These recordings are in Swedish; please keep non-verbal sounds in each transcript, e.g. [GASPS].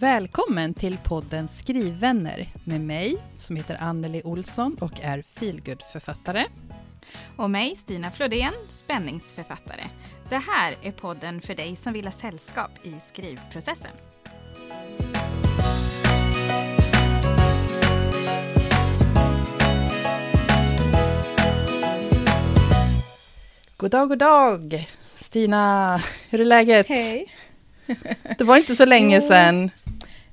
Välkommen till podden Skrivvänner med mig som heter Anneli Olsson och är feelgood-författare. Och mig, Stina Flodén, spänningsförfattare. Det här är podden för dig som vill ha sällskap i skrivprocessen. God dag, god dag! Stina, hur är läget? Hej! Det var inte så länge sedan.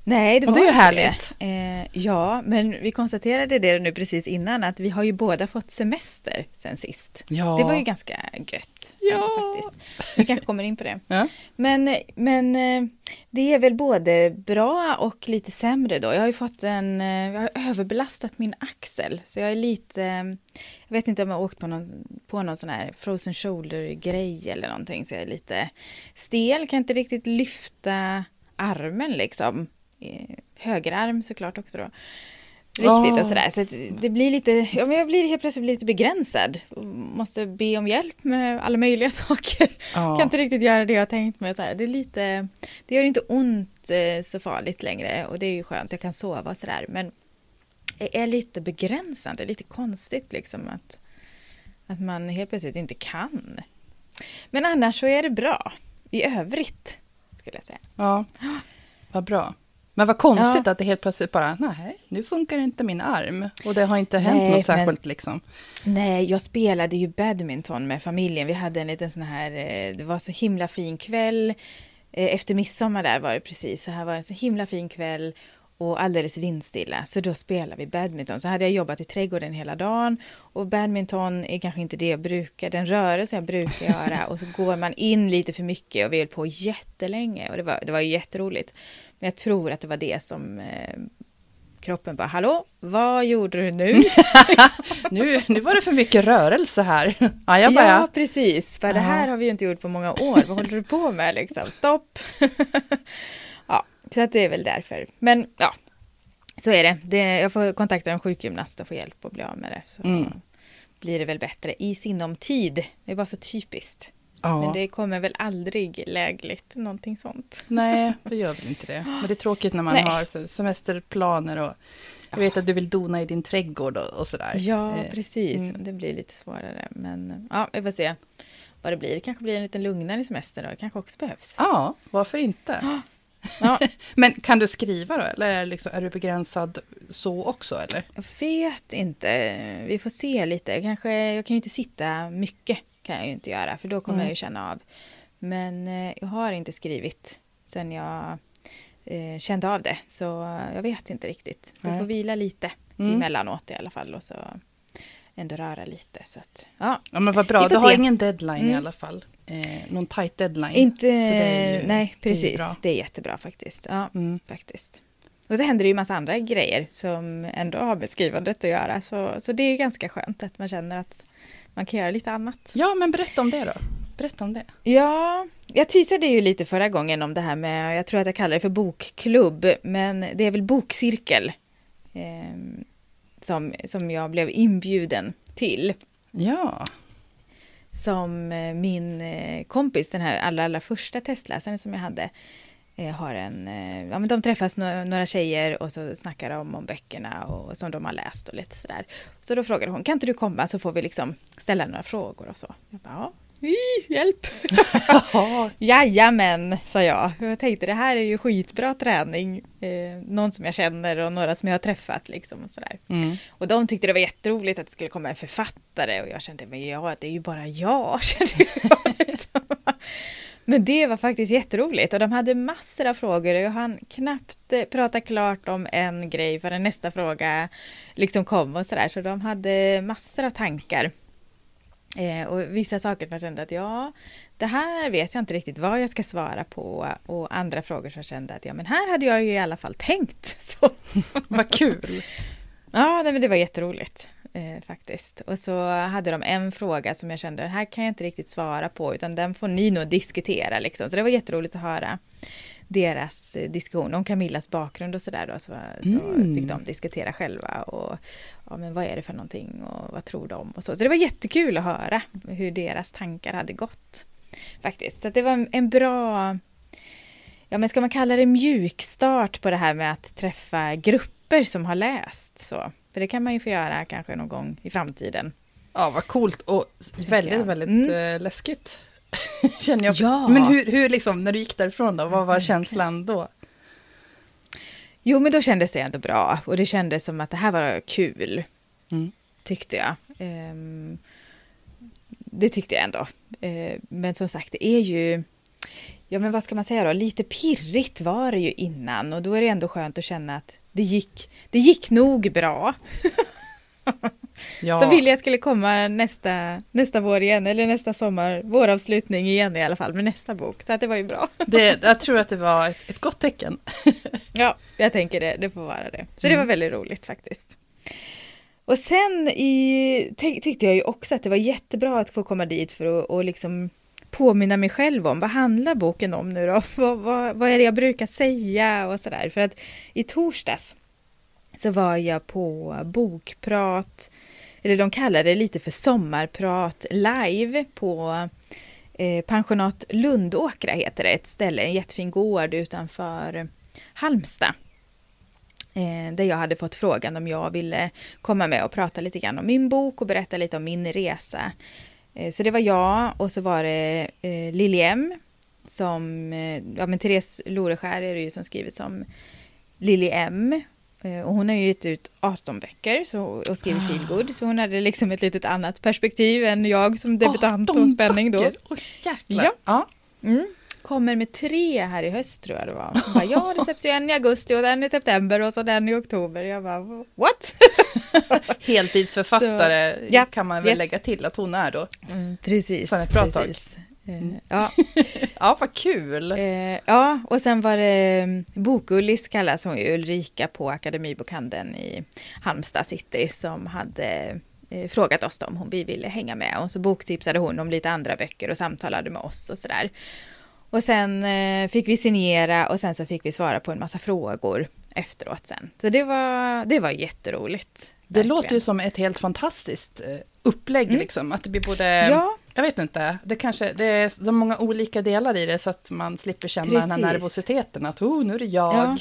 Nej, det Och var det är ju härligt. Eh, ja, men vi konstaterade det nu precis innan att vi har ju båda fått semester sen sist. Ja. Det var ju ganska gött. Ja. ändå Faktiskt. Vi kanske kommer in på det. Ja. Men, men eh, det är väl både bra och lite sämre då. Jag har ju fått en, eh, jag har överbelastat min axel. Så jag är lite, jag vet inte om jag har åkt på någon, på någon sån här frozen shoulder-grej eller någonting. Så jag är lite stel, kan inte riktigt lyfta armen liksom. Eh, Högerarm såklart också då. Riktigt och sådär. Så det blir lite, ja men jag blir helt plötsligt lite begränsad. Måste be om hjälp med alla möjliga [LAUGHS] saker. Ja. Kan inte riktigt göra det jag tänkt mig. Så här. Det, är lite, det gör inte ont eh, så farligt längre och det är ju skönt. Jag kan sova och sådär. Men det är lite begränsande, lite konstigt liksom att, att man helt plötsligt inte kan. Men annars så är det bra. I övrigt, skulle jag säga. ja, vad bra. Men vad konstigt Ja. att det helt plötsligt bara, nej, nu funkar inte min arm. Och det har inte hänt Nej, något men- särskilt liksom. Nej, jag spelade ju badminton med familjen. Vi hade en liten sån här, eh, det var så himla fin kväll. Eh, Efter midsommar där var det precis, så här var det en så himla fin kväll och alldeles vindstilla. Så då spelade vi badminton. Så hade jag jobbat i trädgården hela dagen och badminton är kanske inte det jag brukar, den rörelse jag brukar [LAUGHS] göra. Och så går man in lite för mycket och vi höll på jättelänge och det var, det var jätteroligt. Men jag tror att det var det som eh, kroppen bara, hallå, vad gjorde du nu? [LAUGHS] Nu, nu var det för mycket rörelse här. Ja, jag bara, Ja, precis. För det här har vi ju inte gjort på många år. Vad håller du på med liksom? Stopp! [LAUGHS] så att det är väl därför. Men ja, så är det. det jag får kontakta en sjukgymnast och få hjälp att bli av med det. Så Mm. blir det väl bättre i sinom tid. Det är bara så typiskt. ja. Men det kommer väl aldrig lägligt, någonting sånt. Nej, det [LAUGHS] gör väl inte det. Men det är tråkigt när man Nej. har semesterplaner och jag vet att du vill dona i din trädgård och, och sådär. Ja, Eh, precis. mm. Det blir lite svårare. Men ja, vi får se vad det blir. Det kanske blir en lite lugnare semester då. Det kanske också behövs. Ja, varför inte? [GASPS] Ja, [LAUGHS] Men kan du skriva då, eller är, liksom, är du begränsad så också, eller? Jag vet inte. Vi får se lite. Kanske, jag kan ju inte sitta mycket. Kan jag ju inte göra. För då kommer Mm. jag ju känna av. Men eh, jag har inte skrivit sen jag eh, kände av det. Så jag vet inte riktigt. Nej. får vila lite Mm. emellanåt i alla fall. Och så ändå röra lite. Så att, ja, Ja, men vad bra, du har se. ingen deadline i Mm. alla fall. Eh, någon tight deadline. inte... Ju- nej, det är ju precis. Det är jättebra faktiskt. Ja, Mm. faktiskt. Och så händer det ju massa andra grejer som ändå har med skrivandet att göra. Så, så det är ganska skönt att man känner att man kan göra lite annat. Ja, men berätta om det då. Berätta om det. Ja, jag teasade ju lite förra gången om det här med, jag tror att jag kallar det för bokklubb, men det är väl bokcirkel eh, som, som jag blev inbjuden till. Ja, Som eh, min eh, kompis, den här allra, allra första testläsaren som jag hade, eh, har en, ja men de träffas några, tjejer och så snackar de om böckerna och som de har läst och lite sådär. Så då frågade hon, kan inte du komma så får vi liksom ställa några frågor och så. Jag bara, ja, hjälp! [LAUGHS] Jajamän, sa jag. Jag tänkte det här är ju skitbra träning. Eh, någon som jag känner och några som jag har träffat liksom och sådär. Mm. Och de tyckte det var jätteroligt att det skulle komma en författare och jag kände, men ja, det är ju bara jag. [LAUGHS] kände jag liksom. Men det var faktiskt jätteroligt och de hade massor av frågor och jag hann knappt eh, prata klart om en grej förrän nästa fråga liksom kom och sådär. Så de hade massor av tankar. Eh, och vissa saker som jag kände att ja, det här vet jag inte riktigt vad jag ska svara på. Och andra frågor som jag kände att ja, men här hade jag ju i alla fall tänkt. [LAUGHS] Så. [LAUGHS] Vad kul. Ja, nej, men det var jätteroligt eh, faktiskt. Och så hade de en fråga som jag kände, den här kan jag inte riktigt svara på, utan den får ni nog diskutera liksom. Så det var jätteroligt att höra deras eh, diskussion om Camillas bakgrund och sådär då. Så, så Mm. fick de diskutera själva och ja, men vad är det för någonting och vad tror de och så. Så det var jättekul att höra hur deras tankar hade gått faktiskt. Så att det var en- bra ja men ska man kalla det mjukstart på det här med att träffa grupper som har läst så. För det kan man ju få göra kanske någon gång i framtiden. Ja, vad coolt och väldigt, väldigt Mm. eh, läskigt. [LAUGHS] Känner jag. Ja. Men hur, hur liksom, när du gick därifrån då, vad var känslan då? Jo men då kändes det ändå bra och det kändes som att det här var kul. Mm. Tyckte jag. Ehm, det tyckte jag ändå. Ehm, men som sagt, det är ju... Ja, men vad ska man säga då? Lite pirrigt var det ju innan och då är det ändå skönt att känna att det gick, det gick nog bra. [LAUGHS] Ja, Då ville jag skulle komma nästa, nästa vår igen, eller nästa sommar, våravslutning igen i alla fall, med nästa bok. Så att det var ju bra. det, jag tror att det var ett, ett gott tecken. [LAUGHS] Ja, jag tänker det, det får vara det. Så det Mm. var väldigt roligt faktiskt. Och sen i, ty- tyckte jag ju också att det var jättebra att få komma dit för att och liksom påminna mig själv om vad handlar boken om nu då? [LAUGHS] Vad, vad, vad är det jag brukar säga och sådär. För att i torsdags så var jag på bokprat, eller de kallar det lite för sommarprat live på eh, pensionat Lundåkra heter det, ett ställe, en jättefin gård utanför Halmstad. Eh, där jag hade fått frågan om jag ville komma med och prata lite grann om min bok och berätta lite om min resa. Eh, så det var jag och så var det eh, Liljem som, eh, ja men Therese Loreskär är det ju som skrivit som Lili M. Eh, Och hon har ju gett ut 18 böcker så, och skrivit Ah. feelgood, så hon hade liksom ett litet annat perspektiv än jag som debutant 18 och spänning då. böcker. Oj, jäklar. Ja. ja. Mm. Kommer med tre här i höst tror jag det var. Hon bara, ja, det släpps ju en i augusti och den i september och så den i oktober. Jag bara, what? [LAUGHS] Heltidsförfattare Så, ja, kan man väl yes. lägga till att hon är då. Mm, precis. Sen ett bra tag. precis. Eh, Mm. Ja, [LAUGHS] Ja, vad kul. eh, ja, och sen var det mm, Bokullis kallas hon ju, Ulrika på Akademibokhandeln i Halmstad city som hade eh, frågat oss om hon vi ville hänga med och så boktipsade hon om lite andra böcker och samtalade med oss och sådär. Och sen eh, fick vi signera och sen så fick vi svara på en massa frågor efteråt sen. Så det var, det var jätteroligt. Det verkligen. låter ju som ett helt fantastiskt eh, upplägg, Mm. liksom. Att det blir både... Ja, Jag vet inte, det kanske det är så många olika delar i det så att man slipper känna den här Precis. nervositeten att oh, nu är det jag. Ja.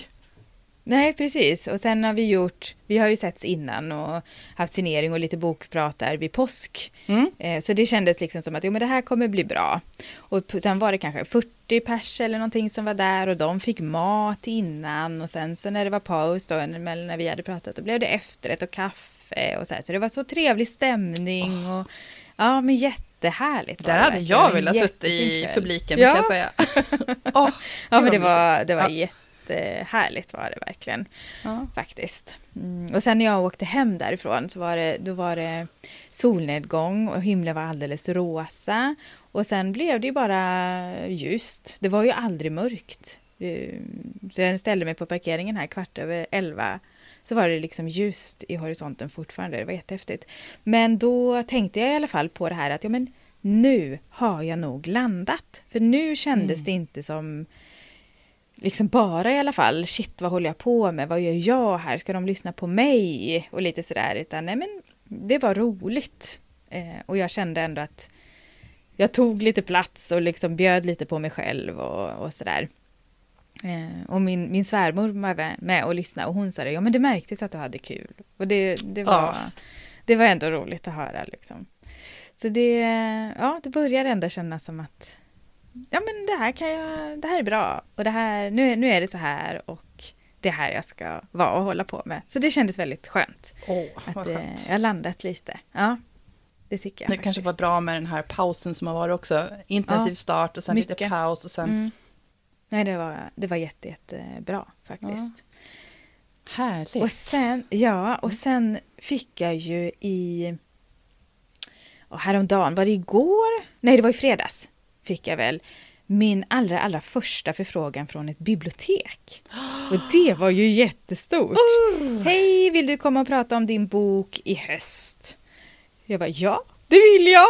Nej, precis. Och sen har vi gjort, vi har ju setts innan och haft signering och lite bokprat där vid påsk. Mm. Eh, Så det kändes liksom som att jo, men det här kommer bli bra. Och sen var det kanske 40 pers eller någonting som var där och de fick mat innan och sen så när det var paus då, när vi hade pratat, då blev det efterrätt och kaffe och så här. Så det var så trevlig stämning och ja, men jättehärligt. Där hade verkligen. jag velat sitta i publiken Ja. kan jag säga. [LAUGHS] Åh, Ja, men det var, det var Ja. jättehärligt var det verkligen ja. faktiskt. Mm. Och sen när jag åkte hem därifrån så var det, då var det solnedgång och himlen var alldeles rosa. Och sen blev det ju bara ljust. Det var ju aldrig mörkt. Eh, Så jag ställde mig på parkeringen här kvart över elva. Så var det liksom ljust i horisonten fortfarande. Det var jättehäftigt. Men då tänkte jag i alla fall på det här att ja, men nu har jag nog landat. För nu kändes Mm. det inte som liksom bara i alla fall, shit vad håller jag på med, vad gör jag här, ska de lyssna på mig och lite sådär, utan nej men det var roligt. Eh, och jag kände ändå att jag tog lite plats och liksom bjöd lite på mig själv och, och sådär. Eh, och min, min svärmor var med- och lyssnade och hon sa det, ja men det märktes att du hade kul. Och det, det, var, Ja. det var ändå roligt att höra liksom. Så det, ja, det började ändå kännas som att ja men det här kan jag, det här är bra och det här, nu, nu är det så här och det är här jag ska vara och hålla på med. Så det kändes väldigt skönt Åh, att eh, skönt. jag landat lite. Ja, det tycker jag Det kanske var faktiskt. bra med den här pausen som har varit också. Intensiv Ja, start och sen lite mycket. paus och sen... Mm. Nej, det var, det var jätte, jättebra faktiskt. Härligt. Och sen, ja, och Mm. sen fick jag ju i... Och häromdagen, var det igår? Nej, det var i fredags. Fick jag väl min allra, allra första förfrågan från ett bibliotek. Och det var ju jättestort. [GASPS] Oh. Hej, vill du komma och prata om din bok i höst? Jag bara, ja, det vill jag!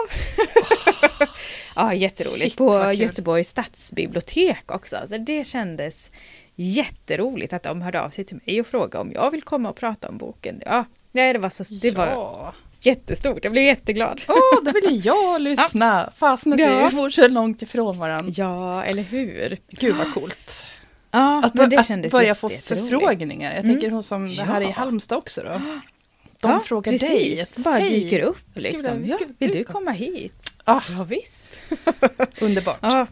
[LAUGHS] ja, jätteroligt. Shit, På. Göteborgs stadsbibliotek också. Så det kändes jätteroligt att de hörde av sig till mig och frågade om jag vill komma och prata om boken. Ja, nej, det var, så, det var Ja. jättestort. Jag blev jätteglad. Åh, då vill [LAUGHS] jag lyssna. Fasen att Ja. vi bor så långt ifrån varandra. Ja, eller hur? Gud vad coolt. Ja, Att, men det att kändes börja få förfrågningar. Jag Mm. tänker hon som det här i Ja. Halmstad också då. [GASPS] [GASPS] De ja, frågar precis. dig. Bara "Hej, dyker upp liksom. vilja- Ja, vill du komma?" hit? Ah, Ja, visst. [LAUGHS] underbart. Ja,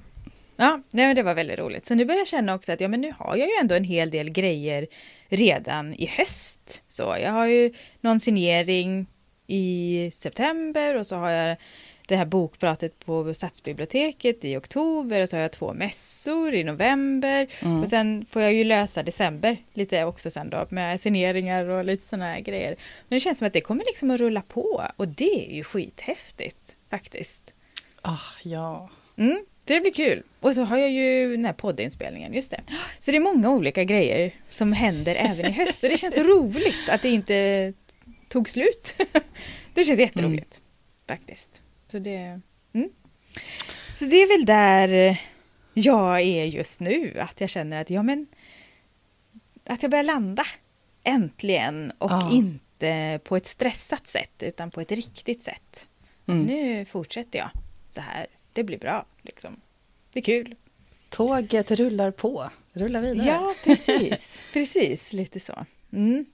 ja nej, men det var väldigt roligt. Så nu börjar jag känna också att ja, men nu har jag ju ändå en hel del grejer redan i höst. Så jag har ju någon signering i september och så har jag det här bokpratet på Stadsbiblioteket i oktober och så har jag två mässor i november. Mm. Och sen får jag ju lösa december lite också sen då med signeringar och lite sådana här grejer. Men det känns som att det kommer liksom att rulla på och det är ju skithäftigt faktiskt. Ah, ja. Mm, så det blir kul. Och så har jag ju den här poddinspelningen, just det. Så det är många olika grejer som händer även i höst och det känns så [LAUGHS] roligt att det inte tog slut. [LAUGHS] det känns jätteroligt faktiskt. Så det, mm. så det är väl där jag är just nu, att jag känner att ja men att jag börjar landa äntligen och Ja. inte på ett stressat sätt utan på ett riktigt sätt. Mm. Nu fortsätter jag så här. Det blir bra liksom. Det är kul. Tåget rullar på. Rullar vidare. Ja, precis. [LAUGHS] precis, lite så. Mm.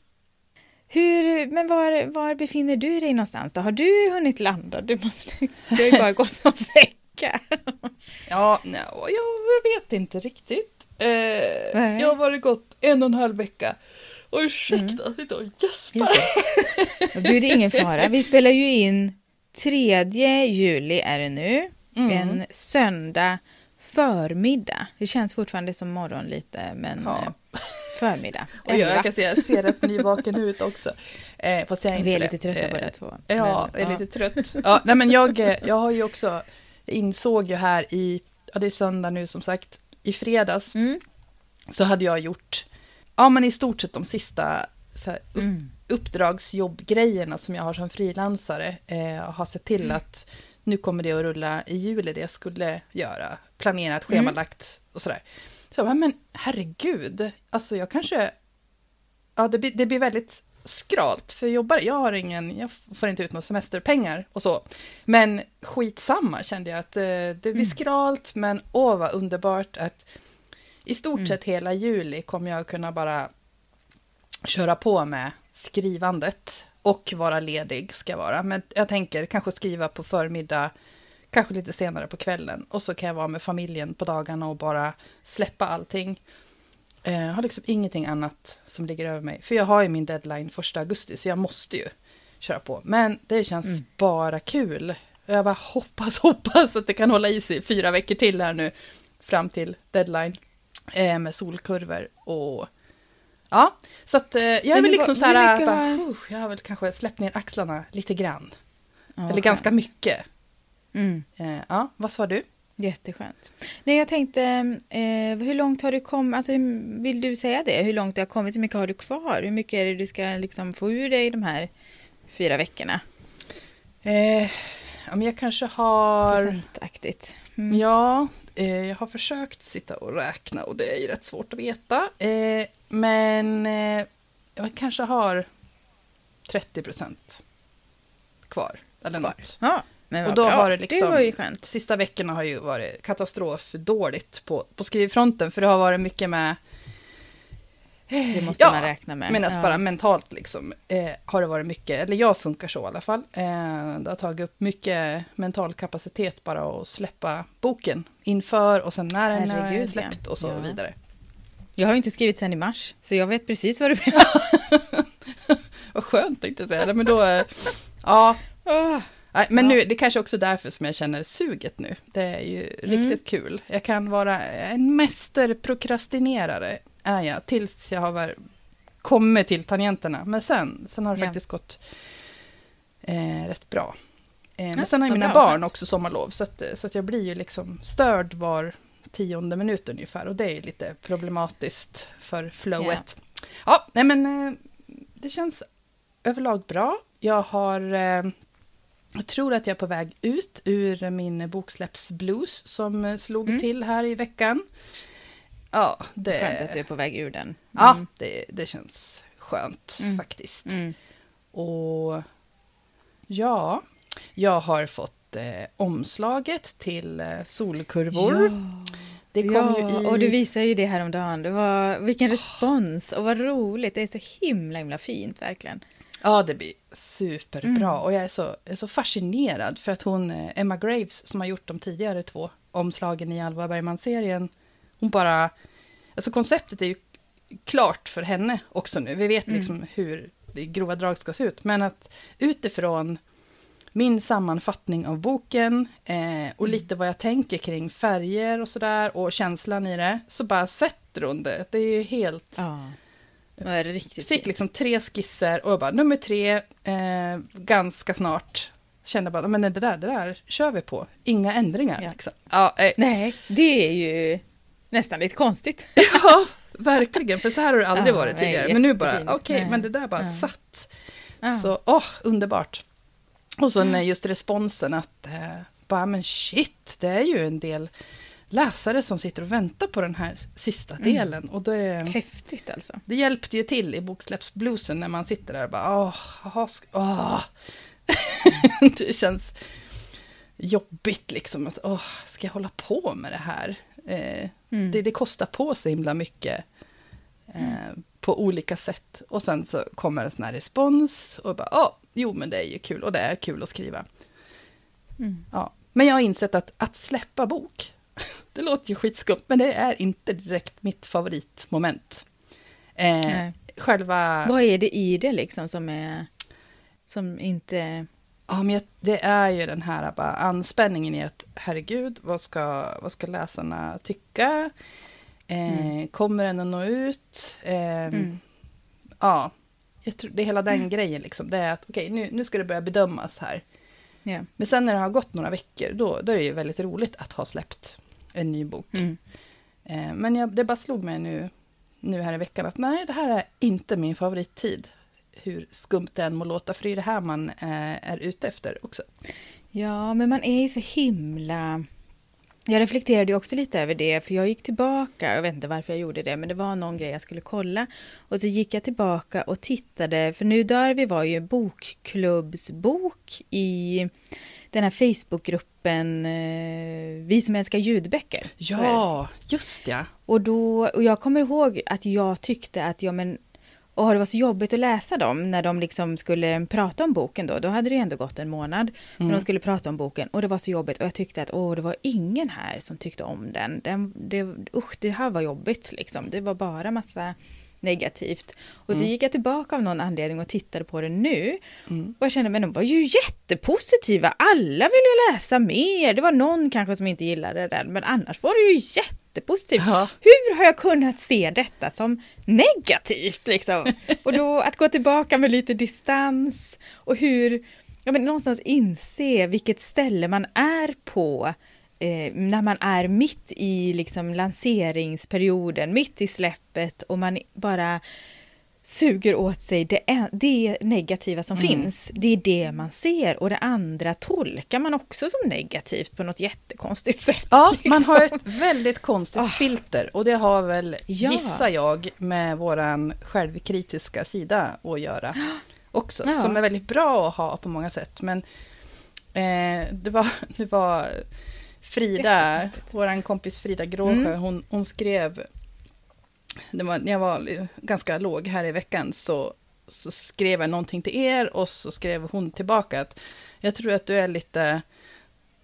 Hur, men var, var befinner du dig någonstans då? Har du hunnit landa? Du, det har ju bara gått en vecka. Ja, no, jag vet inte riktigt. Eh, jag har varit gått en och en halv vecka. Och ursäkta, Mm. sitter och gäspar. Du, det är ingen fara. Vi spelar ju in 3 juli är det nu. Mm. En söndag förmiddag. Det känns fortfarande som morgon lite, men Ja. Förmiddag. Och jag, jag kan säga, jag ser rätt nyvaken ut också. Eh, fast jag är Vi är lite det. trötta Eh, båda två. Ja, Men, jag är lite trött. Ja, nej, men jag, eh, jag har ju också, jag insåg ju här i, ja det är söndag nu som sagt, i fredags Mm. så hade jag gjort, ja men i stort sett de sista så här, upp, Mm. uppdragsjobbgrejerna som jag har som frilansare. Eh, har sett till Mm. att nu kommer det att rulla i juli det jag skulle göra. Planerat, Mm. schemalagt och sådär. Så jag men herregud, alltså jag kanske, ja det blir, det blir väldigt skralt för jobbare. Jag har ingen, jag får inte ut några semesterpengar och så. Men skitsamma kände jag att eh, det blir Mm. skralt, men åh vad underbart att i stort Mm. sett hela juli kommer jag kunna bara köra på med skrivandet och vara ledig ska jag vara. Men jag tänker kanske skriva på förmiddag, kanske lite senare på kvällen och så kan jag vara med familjen på dagarna och bara släppa allting. Eh, Jag har liksom ingenting annat som ligger över mig. För jag har ju min deadline första augusti så jag måste ju köra på. Men det känns Mm. bara kul. Jag bara hoppas, [LAUGHS] hoppas att det kan hålla i sig fyra veckor till här nu fram till deadline eh, med solkurvor och ja, så att eh, jag är väl liksom så här, mycket bara, har- "Puh, jag har väl kanske släppt ner axlarna lite grann. Ja, Eller ganska mycket. Mm. Eh, ja, vad sa du? Jätteskönt. Nej, jag tänkte, eh, hur långt har du kommit, alltså hur- vill du säga det? Hur långt det har kommit, hur mycket har du kvar? Hur mycket är det du ska liksom få ur dig de här fyra veckorna? Eh, men jag kanske har... Procentaktigt. Mm. Ja, eh, jag har försökt sitta och räkna och det är ju rätt svårt att veta. Eh, men eh, jag kanske har 30 procent kvar. Eller något. Ja, Och då bra. har det liksom- Det var ju skönt. Sista veckorna har ju varit katastrof dåligt på, på skrivfronten. För det har varit mycket med... Det måste Ja, man räkna med. Men att ja. bara mentalt liksom, eh, har det varit mycket, eller jag funkar så i alla fall. Eh, det har tagit upp mycket mental kapacitet bara att släppa boken inför och sen när den är släppt och så Ja. vidare. Jag har ju inte skrivit sen i mars, så jag vet precis vad du [LAUGHS] menar. Vad skönt tänkte jag säga. Men då, eh, ja, nej, men nu, det kanske också är därför som jag känner suget nu. Det är ju Mm. riktigt kul. Jag kan vara en mästerprokrastinerare, är jag, tills jag har kommit till tangenterna. Men sen, sen har det faktiskt gått eh, rätt bra. Eh, men sen har ju mina barn också sommarlov, så att, så att jag blir ju liksom störd var tionde minut ungefär. Och det är lite problematiskt för flowet. Ja, nej men eh, det känns överlag bra. Jag har... Jag tror att jag är på väg ut ur min boksläppsblues som slog Mm. till här i veckan. Ja, det, Skönt att du är på väg ur den. ja, Mm. det, det känns skönt Mm. faktiskt. Mm. Och ja, jag har fått eh, omslaget till eh, solkurvor. Ja. Det kom ja, i... och du visade ju det häromdagen. Det var, vilken respons och vad roligt. Det är så himla, himla fint verkligen. Ja, det blir superbra. Mm. Och jag är, så, jag är så fascinerad för att hon, eh, Emma Graves, som har gjort de tidigare två omslagen i Alva Bergman-serien, hon bara... Alltså konceptet är ju klart för henne också nu. Vi vet Mm. liksom hur det grova drag ska se ut. Men att utifrån min sammanfattning av boken eh, och Mm. lite vad jag tänker kring färger och sådär och känslan i det, så bara sätter hon det. Det är ju helt... Ja, det var riktigt Fick liksom tre skisser och jag bara nummer tre, eh, ganska snart. Kände bara, men det där, det där kör vi på. Inga ändringar. Ja. Liksom. Ja, eh, Nej, det är ju nästan lite konstigt. [LAUGHS] ja, verkligen. För så här har det aldrig Ja, varit nej, tidigare. Men nu bara, okej, Nej. men det där bara satt. Så, åh, underbart. Och så när just responsen att, eh, bara, men shit, det är ju en del läsare som sitter och väntar på den här sista Mm. delen. Och det, Häftigt alltså. det hjälpte ju till i boksläppsbluesen när man sitter där och bara, åh, sk- åh. [LAUGHS] det känns jobbigt liksom. Att, åh, ska jag hålla på med det här? Eh, Mm. det, det kostar på så himla mycket. Eh, på olika sätt. Och sen så kommer en sån här respons. Och bara, åh, jo men det är ju kul. Och det är kul att skriva. Mm. Ja. Men jag har insett att, att släppa bok, [LAUGHS] det låter ju skitskumt, men det är inte direkt mitt favoritmoment. Eh, själva... Vad är det i det liksom som är... Som inte... Ja, men jag- det är ju den här bara anspänningen i att herregud, vad ska, vad ska läsarna tycka? Eh, Mm. Kommer den att nå ut? Eh, Mm. Ja, jag tror, det är hela den grejen liksom. Det är att okej, nu, nu ska det börja bedömas här. Ja. Men sen när det har gått några veckor, då, då är det ju väldigt roligt att ha släppt en ny bok. Mm. Eh, men jag, det bara slog mig nu, nu här i veckan att nej, det här är inte min favorittid. Hur skumt det än må låta, för det är det här man eh, är ute efter också. Ja, men man är ju så himla... Jag reflekterade också lite över det, för jag gick tillbaka, jag vet inte varför jag gjorde det, men det var någon grej jag skulle kolla. Och så gick jag tillbaka och tittade, för Nu dör vi var ju bokklubbsbok i den här Facebookgruppen eh, Vi som älskar ljudböcker. Ja, just ja. Och, då, och jag kommer ihåg att jag tyckte att, ja men, och det var så jobbigt att läsa dem när de liksom skulle prata om boken då. Då hade det ändå gått en månad. Men Mm. de skulle prata om boken och det var så jobbigt. Och jag tyckte att åh, det var ingen här som tyckte om den. den det, usch, det här var jobbigt liksom. Det var bara massa negativt. Och så Mm. gick jag tillbaka av någon anledning och tittade på det nu. Mm. Och jag kände, men de var ju jättepositiva. Alla ville läsa mer. Det var någon kanske som inte gillade den, men annars var det ju jättepositivt. Ja. Hur har jag kunnat se detta som negativt liksom? [LAUGHS] Och då att gå tillbaka med lite distans och hur, ja men någonstans inse vilket ställe man är på eh, när man är mitt i liksom lanseringsperioden, mitt i släppet och man bara suger åt sig det, det negativa som Mm. finns. Det är det man ser och det andra tolkar man också som negativt på något jättekonstigt sätt. Ja, liksom. man har ett väldigt konstigt Ah. filter. Och det har väl, Ja. gissar jag, med våran självkritiska sida att göra [GASPS] också. Ja. Som är väldigt bra att ha på många sätt. Men eh, det, var, det var Frida, våran kompis Frida Gråsjö, Mm. hon, hon skrev, var, när jag var ganska låg här i veckan, så, så skrev jag någonting till er och så skrev hon tillbaka att jag tror att du är lite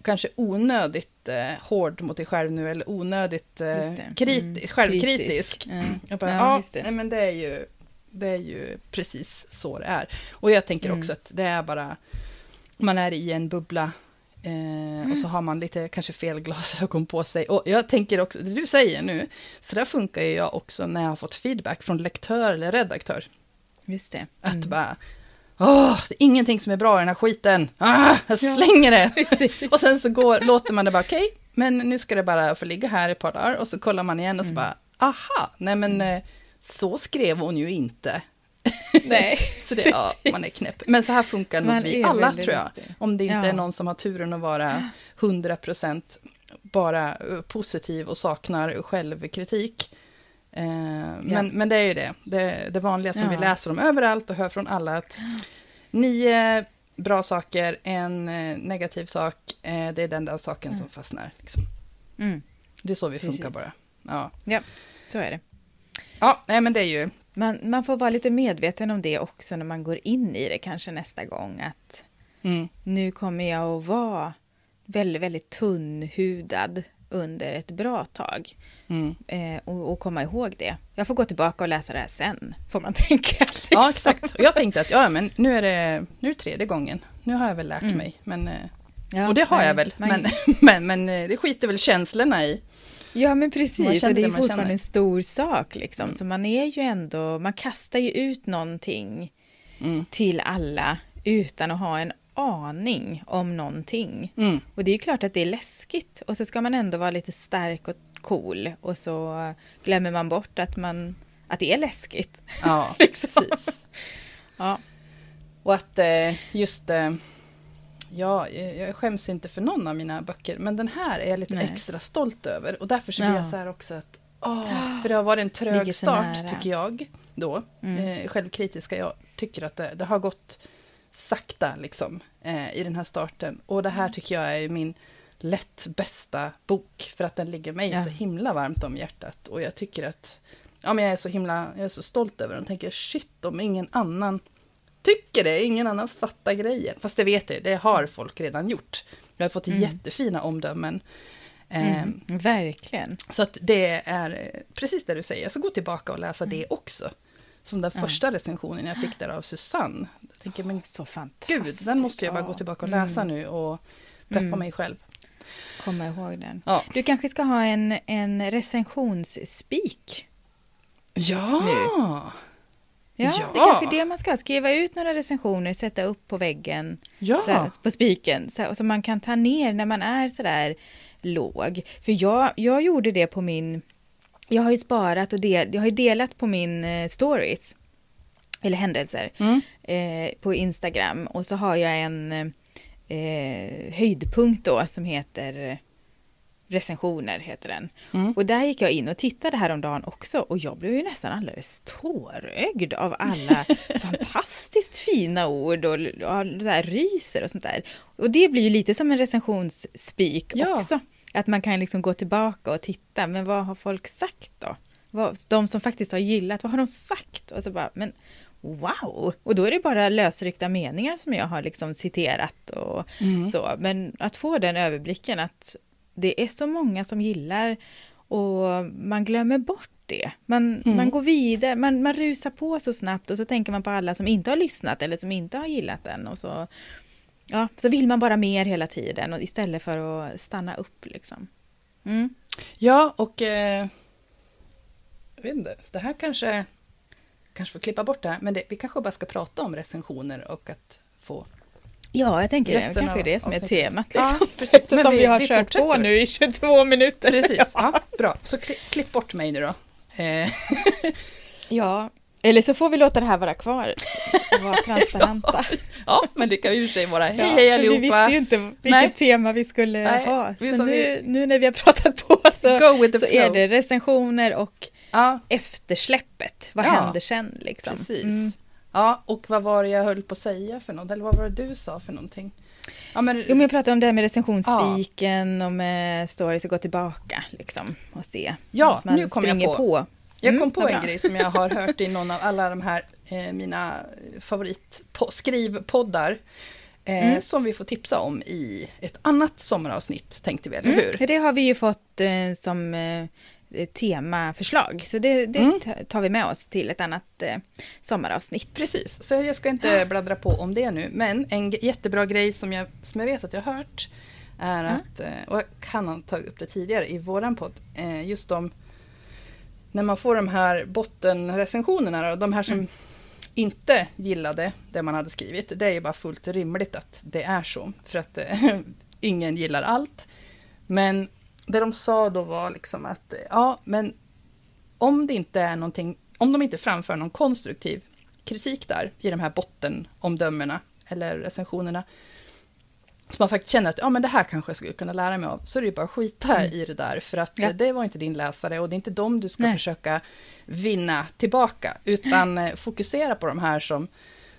kanske onödigt eh, hård mot dig själv nu, eller onödigt eh, kriti- Mm. självkritisk. Kritisk. Mm. Jag bara, Ja, ja, nej, men det är, ju, det är ju precis så det är. Och jag tänker Mm. också att det är bara, man är i en bubbla, Mm. och så har man lite kanske fel glasögon på sig. Och jag tänker också, det du säger nu, så där funkar ju jag också när jag har fått feedback från lektör eller redaktör. Just det. Att Mm. bara, åh, det är ingenting som är bra i den här skiten. Ah, jag Ja. slänger det. [LAUGHS] Och sen så går, låter man det bara, okej, men nu ska det bara få ligga här ett par dagar. Och så kollar man igen och så Mm. bara, aha, nej men eh, så skrev hon ju inte. [LAUGHS] Nej, Så det, ja, precis. man är knäpp. Men så här funkar nog vi alla tror jag. lustig. Om det inte Ja. är någon som har turen att vara 100% bara eh, positiv och saknar självkritik. Eh, men, men det är ju det, det, det vanliga som Ja. vi läser om överallt och hör från alla. att Nio bra saker, en eh, negativ sak, eh, det är den där saken som fastnar. Liksom. Mm. Det är så vi Precis. funkar bara. Ja, Ja, så är det. ja nej men det är ju... Man, man får vara lite medveten om det också när man går in i det kanske nästa gång. Att Mm, nu kommer jag att vara väldigt, väldigt tunnhudad under ett bra tag. mm. Eh, och, och komma ihåg det. Jag får gå tillbaka och läsa det här sen, får man [LAUGHS] tänka. Liksom. Ja, exakt. Och jag tänkte att ja, men nu är det, nu är det tredje gången. Nu har jag väl lärt Mm. mig. Men, eh, Ja, och det har nej, jag väl. man- Men, [LAUGHS] men, men eh, det skiter väl känslorna i. Ja, men precis. Och det är fortfarande känner. en stor sak. Liksom. Mm. Så man är ju ändå, man kastar ju ut någonting Mm. till alla utan att ha en aning om någonting. Mm. Och det är ju klart att det är läskigt. Och så ska man ändå vara lite stark och cool. Och så glömmer man bort att, man, att det är läskigt. Ja, [LAUGHS] Liksom. precis. Ja. Och att eh, just... Ja, jag skäms inte för någon av mina böcker, men den här är jag lite Nej. extra stolt över. Och därför så blir Ja. jag så här också att... Åh, för det har varit en trög start, tycker jag. Då. Mm. Eh, självkritiska. Jag tycker att det, det har gått sakta, liksom, eh, i den här starten. Och det Mm. här tycker jag är min lätt bästa bok, för att den ligger mig Ja. så himla varmt om hjärtat. Och jag tycker att... Ja, men jag är så himla... Jag är så stolt över den. tänker, shit, om ingen annan tycker det, ingen annan fattar grejen. Fast det vet jag, det har folk redan gjort. Jag har fått Mm. jättefina omdömen. Mm. Verkligen. Så att det är eh, precis det du säger. Ska gå tillbaka och läsa det också. Som den Mm. Första recensionen jag fick där av Susanne. Jag tänker, men Så fantastiskt. gud, den måste jag bara gå tillbaka och läsa Mm. nu och peppa Mm. mig själv. Komma ihåg den. Ja, Du kanske ska ha en, en recensionsspik? ja. Ja, Ja. det är kanske det man ska. Skriva ut några recensioner, sätta upp på väggen, ja. här, på spiken, så, så man kan ta ner när man är sådär låg. För jag, jag gjorde det på min... Jag har ju sparat och del, jag har delat på min eh, stories, eller händelser, Mm. eh, på Instagram. Och så har jag en eh, höjdpunkt då som heter recensioner, heter den. Mm. Och där gick jag in och tittade häromdagen också och jag blev ju nästan alldeles tårögd av alla [LAUGHS] fantastiskt fina ord och, och så här ryser och sånt där. Och det blir ju lite som en recensionsspik Ja. också. Att man kan liksom gå tillbaka och titta, men vad har folk sagt då? Vad, de som faktiskt har gillat, vad har de sagt? Och så bara, men wow! Och då är det bara lösryckta meningar som jag har liksom citerat och Mm. så. Men att få den överblicken att det är så många som gillar och man glömmer bort det. Man, Mm. man går vidare, man, man rusar på så snabbt och så tänker man på alla som inte har lyssnat eller som inte har gillat den. Och så, ja, så vill man bara mer hela tiden och istället för att stanna upp. Liksom. Mm. Ja, och... Eh, jag vet inte, det här kanske... Kanske får klippa bort det här, men det, vi kanske bara ska prata om recensioner och att få... Ja, jag tänker det. Resten Kanske är det som är temat. Ja, Liksom. precis. Men Eftersom vi, vi- har vi kört på nu i 22 minuter. Precis, [LAUGHS] ja, bra. Så klipp, klipp bort mig nu då. Eh, [LAUGHS] Ja, eller så får vi låta det här vara kvar. Vara [LAUGHS] transparenta. ja, men det kan ju i och för sig vara hej Ja, hej men Vi visste allihopa. ju inte vilket Nej. tema vi skulle Nej, ha. vi Så nu, vi- nu när vi har pratat på så, så är det recensioner och Ja, eftersläppet. Vad Ja, händer sen liksom? precis. Mm. Ja, och vad var det jag höll på att säga för något? Eller vad var det du sa för någonting? Ja, men, Jo, men jag pratade om det här med recensionsspiken och med stories och gå tillbaka liksom och se. Ja, nu kom jag springer på. jag Mm, kom på vad en bra. grej som jag har [LAUGHS] hört i någon av alla de här eh, mina favoritskrivpoddar. Eh, Mm. Som vi får tipsa om i ett annat sommaravsnitt, tänkte vi, eller Mm, hur? Det har vi ju fått eh, som eh, temaförslag, så det, det Mm. ta- tar vi med oss till ett annat eh, sommaravsnitt. Precis, så jag ska inte bladdra på om det nu. Men en jättebra grej som jag, som jag vet att jag har hört är Ja. att, eh, och jag kan ha tagit upp det tidigare i våran podd, eh, just om när man får de här bottenrecensionerna och de här som Mm. inte gillade det man hade skrivit, det är ju bara fullt rimligt att det är så. För att eh, [LAUGHS] ingen gillar allt. Men det de sa då var liksom att, eh, ja men om det inte är någonting, om de inte framför någon konstruktiv kritik där i de här bottenomdömena eller recensionerna, så man faktiskt känner att ja, men det här kanske jag skulle kunna lära mig av, så är det ju bara att skita Mm. i det där, för att Ja. det var inte din läsare och det är inte dem du ska Nej. försöka vinna tillbaka, utan eh, fokusera på de här som,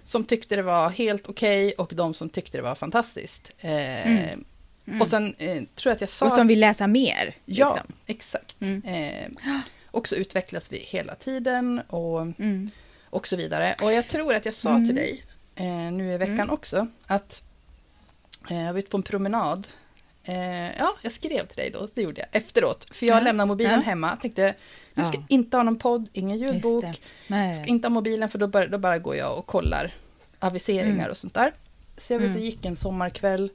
som tyckte det var helt okej och de som tyckte det var fantastiskt. Eh, Mm. Mm. Och sen eh, tror jag att jag sa... Och som vill läsa mer. Ja, liksom. exakt. Mm. Eh, och så utvecklas vi hela tiden och, mm. och så vidare. Och jag tror att jag sa till mm. dig eh, nu i veckan mm. också att eh, jag var ute på en promenad. Eh, ja, jag skrev till dig då, det gjorde jag efteråt. För jag ja. lämnade mobilen ja. hemma, tänkte nu ska ja. inte ha någon podd, ingen ljudbok. Ska inte ha mobilen för då bara, då bara går jag och kollar aviseringar mm. och sånt där. Så jag var ute och gick en sommarkväll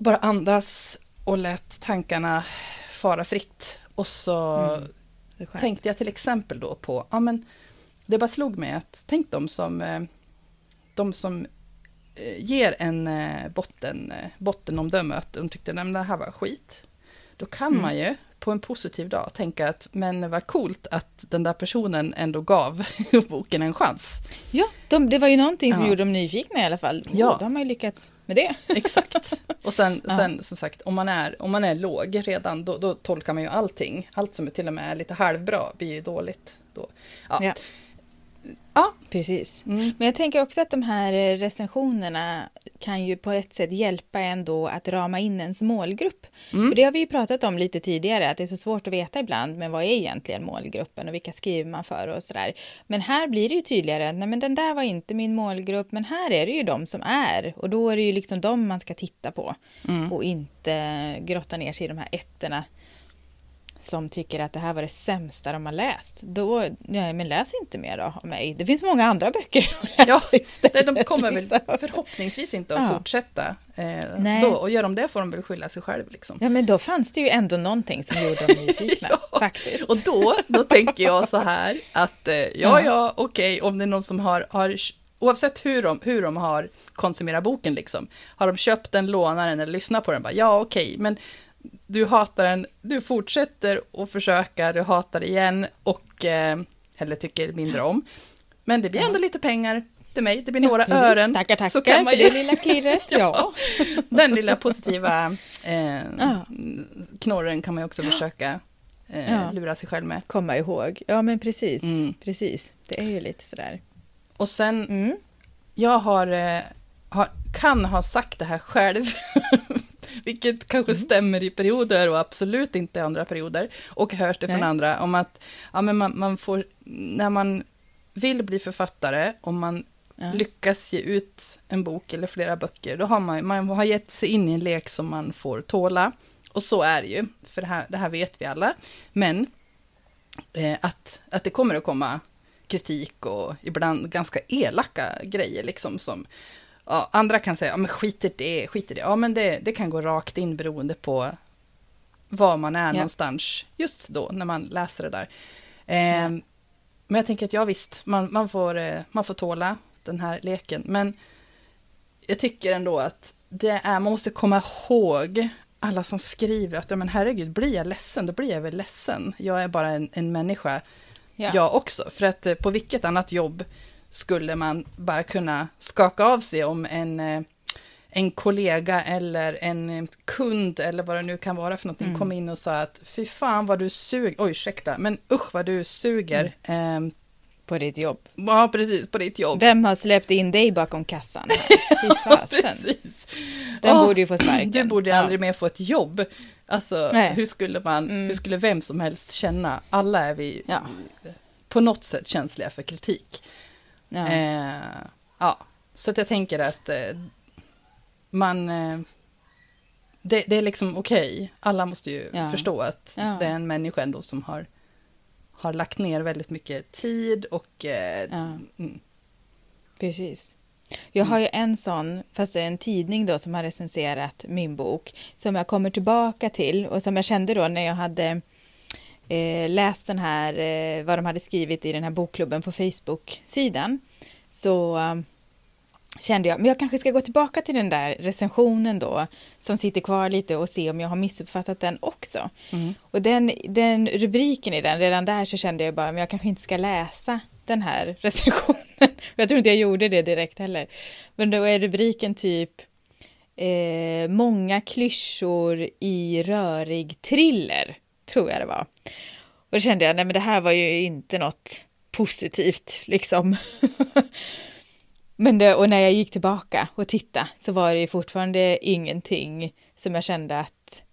och bara andas och lät tankarna fara fritt. Och så mm. tänkte jag till exempel då på, ja men det bara slog mig att tänk de som, eh, de som eh, ger en eh, botten, bottenomdöme att de tyckte att det här var skit. Då kan mm. man ju på en positiv dag tänka att men vad coolt att den där personen ändå gav [LAUGHS] boken en chans. Ja, de, det var ju någonting som ja. gjorde dem nyfikna i alla fall. Ja. Då har man ju lyckats med det. [LAUGHS] Exakt. Och sen, ja. sen som sagt, om man är, om man är låg redan, då, då, tolkar man ju allting. Allt som är till och med är lite halvbra blir ju dåligt. Då. Ja. ja. Ja, precis. Mm. Men jag tänker också att de här eh, recensionerna kan ju på ett sätt hjälpa ändå att rama in ens målgrupp. Mm. För det har vi ju pratat om lite tidigare, att det är så svårt att veta ibland, men vad är egentligen målgruppen och vilka skriver man för och sådär. Men här blir det ju tydligare, nej men den där var inte min målgrupp, men här är det ju de som är. Och då är det ju liksom de man ska titta på mm. och inte grotta ner sig i de här ettorna som tycker att det här var det sämsta de har läst, då, nej men läs inte mer då av mig. Det finns många andra böcker att läsa ja, istället. De kommer väl liksom. förhoppningsvis inte att ja. fortsätta. Eh, då, och gör de det får de väl skylla sig själv. Liksom. Ja men då fanns det ju ändå någonting som gjorde dem [LAUGHS] nyfikna. ja, faktiskt. Och då, då tänker jag så här att eh, ja ja okej okay, om det är någon som har, har oavsett hur de, hur de har konsumerat boken, liksom, har de köpt den, lånar den eller lyssnat på den, bara, ja okej, okay, men du hatar den, du fortsätter att försöka, du hatar igen och eh, eller tycker mindre om. Men det blir ändå lite pengar till mig, det blir några ja, ören. Tackar, tackar så kan man ju... för det lilla klirret. [LAUGHS] ja, den lilla positiva eh, ja. knorren kan man ju också försöka eh, ja. lura sig själv med. Komma ihåg, ja men precis, mm. precis. Det är ju lite sådär. Och sen, mm. jag har, eh, har, kan ha sagt det här själv, [LAUGHS] vilket kanske mm. stämmer i perioder och absolut inte i andra perioder. Och hörs det Nej. från andra om att ja, men man, man, får, när man vill bli författare, om man ja. lyckas ge ut en bok eller flera böcker, då har man, man har gett sig in i en lek som man får tåla. Och så är det ju, för det här, det här vet vi alla. Men eh, att, att det kommer att komma kritik och ibland ganska elaka grejer liksom som Ja, andra kan säga, ja men skit i det, skit i det. Ja men det, det kan gå rakt in beroende på var man är ja. någonstans just då när man läser det där. Eh, ja. Men jag tänker att ja visst, man, man, får, eh, man får tåla den här leken. Men jag tycker ändå att det är, man måste komma ihåg alla som skriver att ja, men herregud, blir jag ledsen, då blir jag väl ledsen. Jag är bara en, en människa, ja. jag också. För att eh, på vilket annat jobb skulle man bara kunna skaka av sig om en, eh, en kollega eller en kund eller vad det nu kan vara för någonting mm. kom in och sa att fy fan vad du suger, oj ursäkta, men usch vad du suger. Mm. Eh, på ditt jobb. Ja, precis, på ditt jobb. Vem har släppt in dig bakom kassan? [LAUGHS] Fy fasen. Den oh, borde ju få sparken. Du borde ja. aldrig mer få ett jobb. Alltså, Nej. hur skulle man, mm. hur skulle vem som helst känna? Alla är vi ja. på något sätt känsliga för kritik. Ja. Eh, ja. Så att jag tänker att eh, man... Eh, det, det, är liksom okej. Okay. Alla måste ju ja. förstå att ja. det är en människa ändå som har, har lagt ner väldigt mycket tid och... Eh, mm. Precis. Jag har ju en sån, fast det är en tidning då som har recenserat min bok, som jag kommer tillbaka till och som jag kände då när jag hade eh, läst den här, eh, vad de hade skrivit i den här bokklubben på Facebook-sidan, så eh, kände jag, men jag kanske ska gå tillbaka till den där recensionen då, som sitter kvar lite och se om jag har missuppfattat den också. Mm. Och den, den rubriken i den, redan där så kände jag bara, men jag kanske inte ska läsa den här [LAUGHS] recensionen. jag tror inte jag gjorde det direkt heller. Men då är rubriken typ eh, Många klyschor i rörig thriller tror jag det var. Och då kände jag, nej men det här var ju inte något positivt liksom. [LAUGHS] men det, och när jag gick tillbaka och tittade så var det ju fortfarande ingenting som jag kände att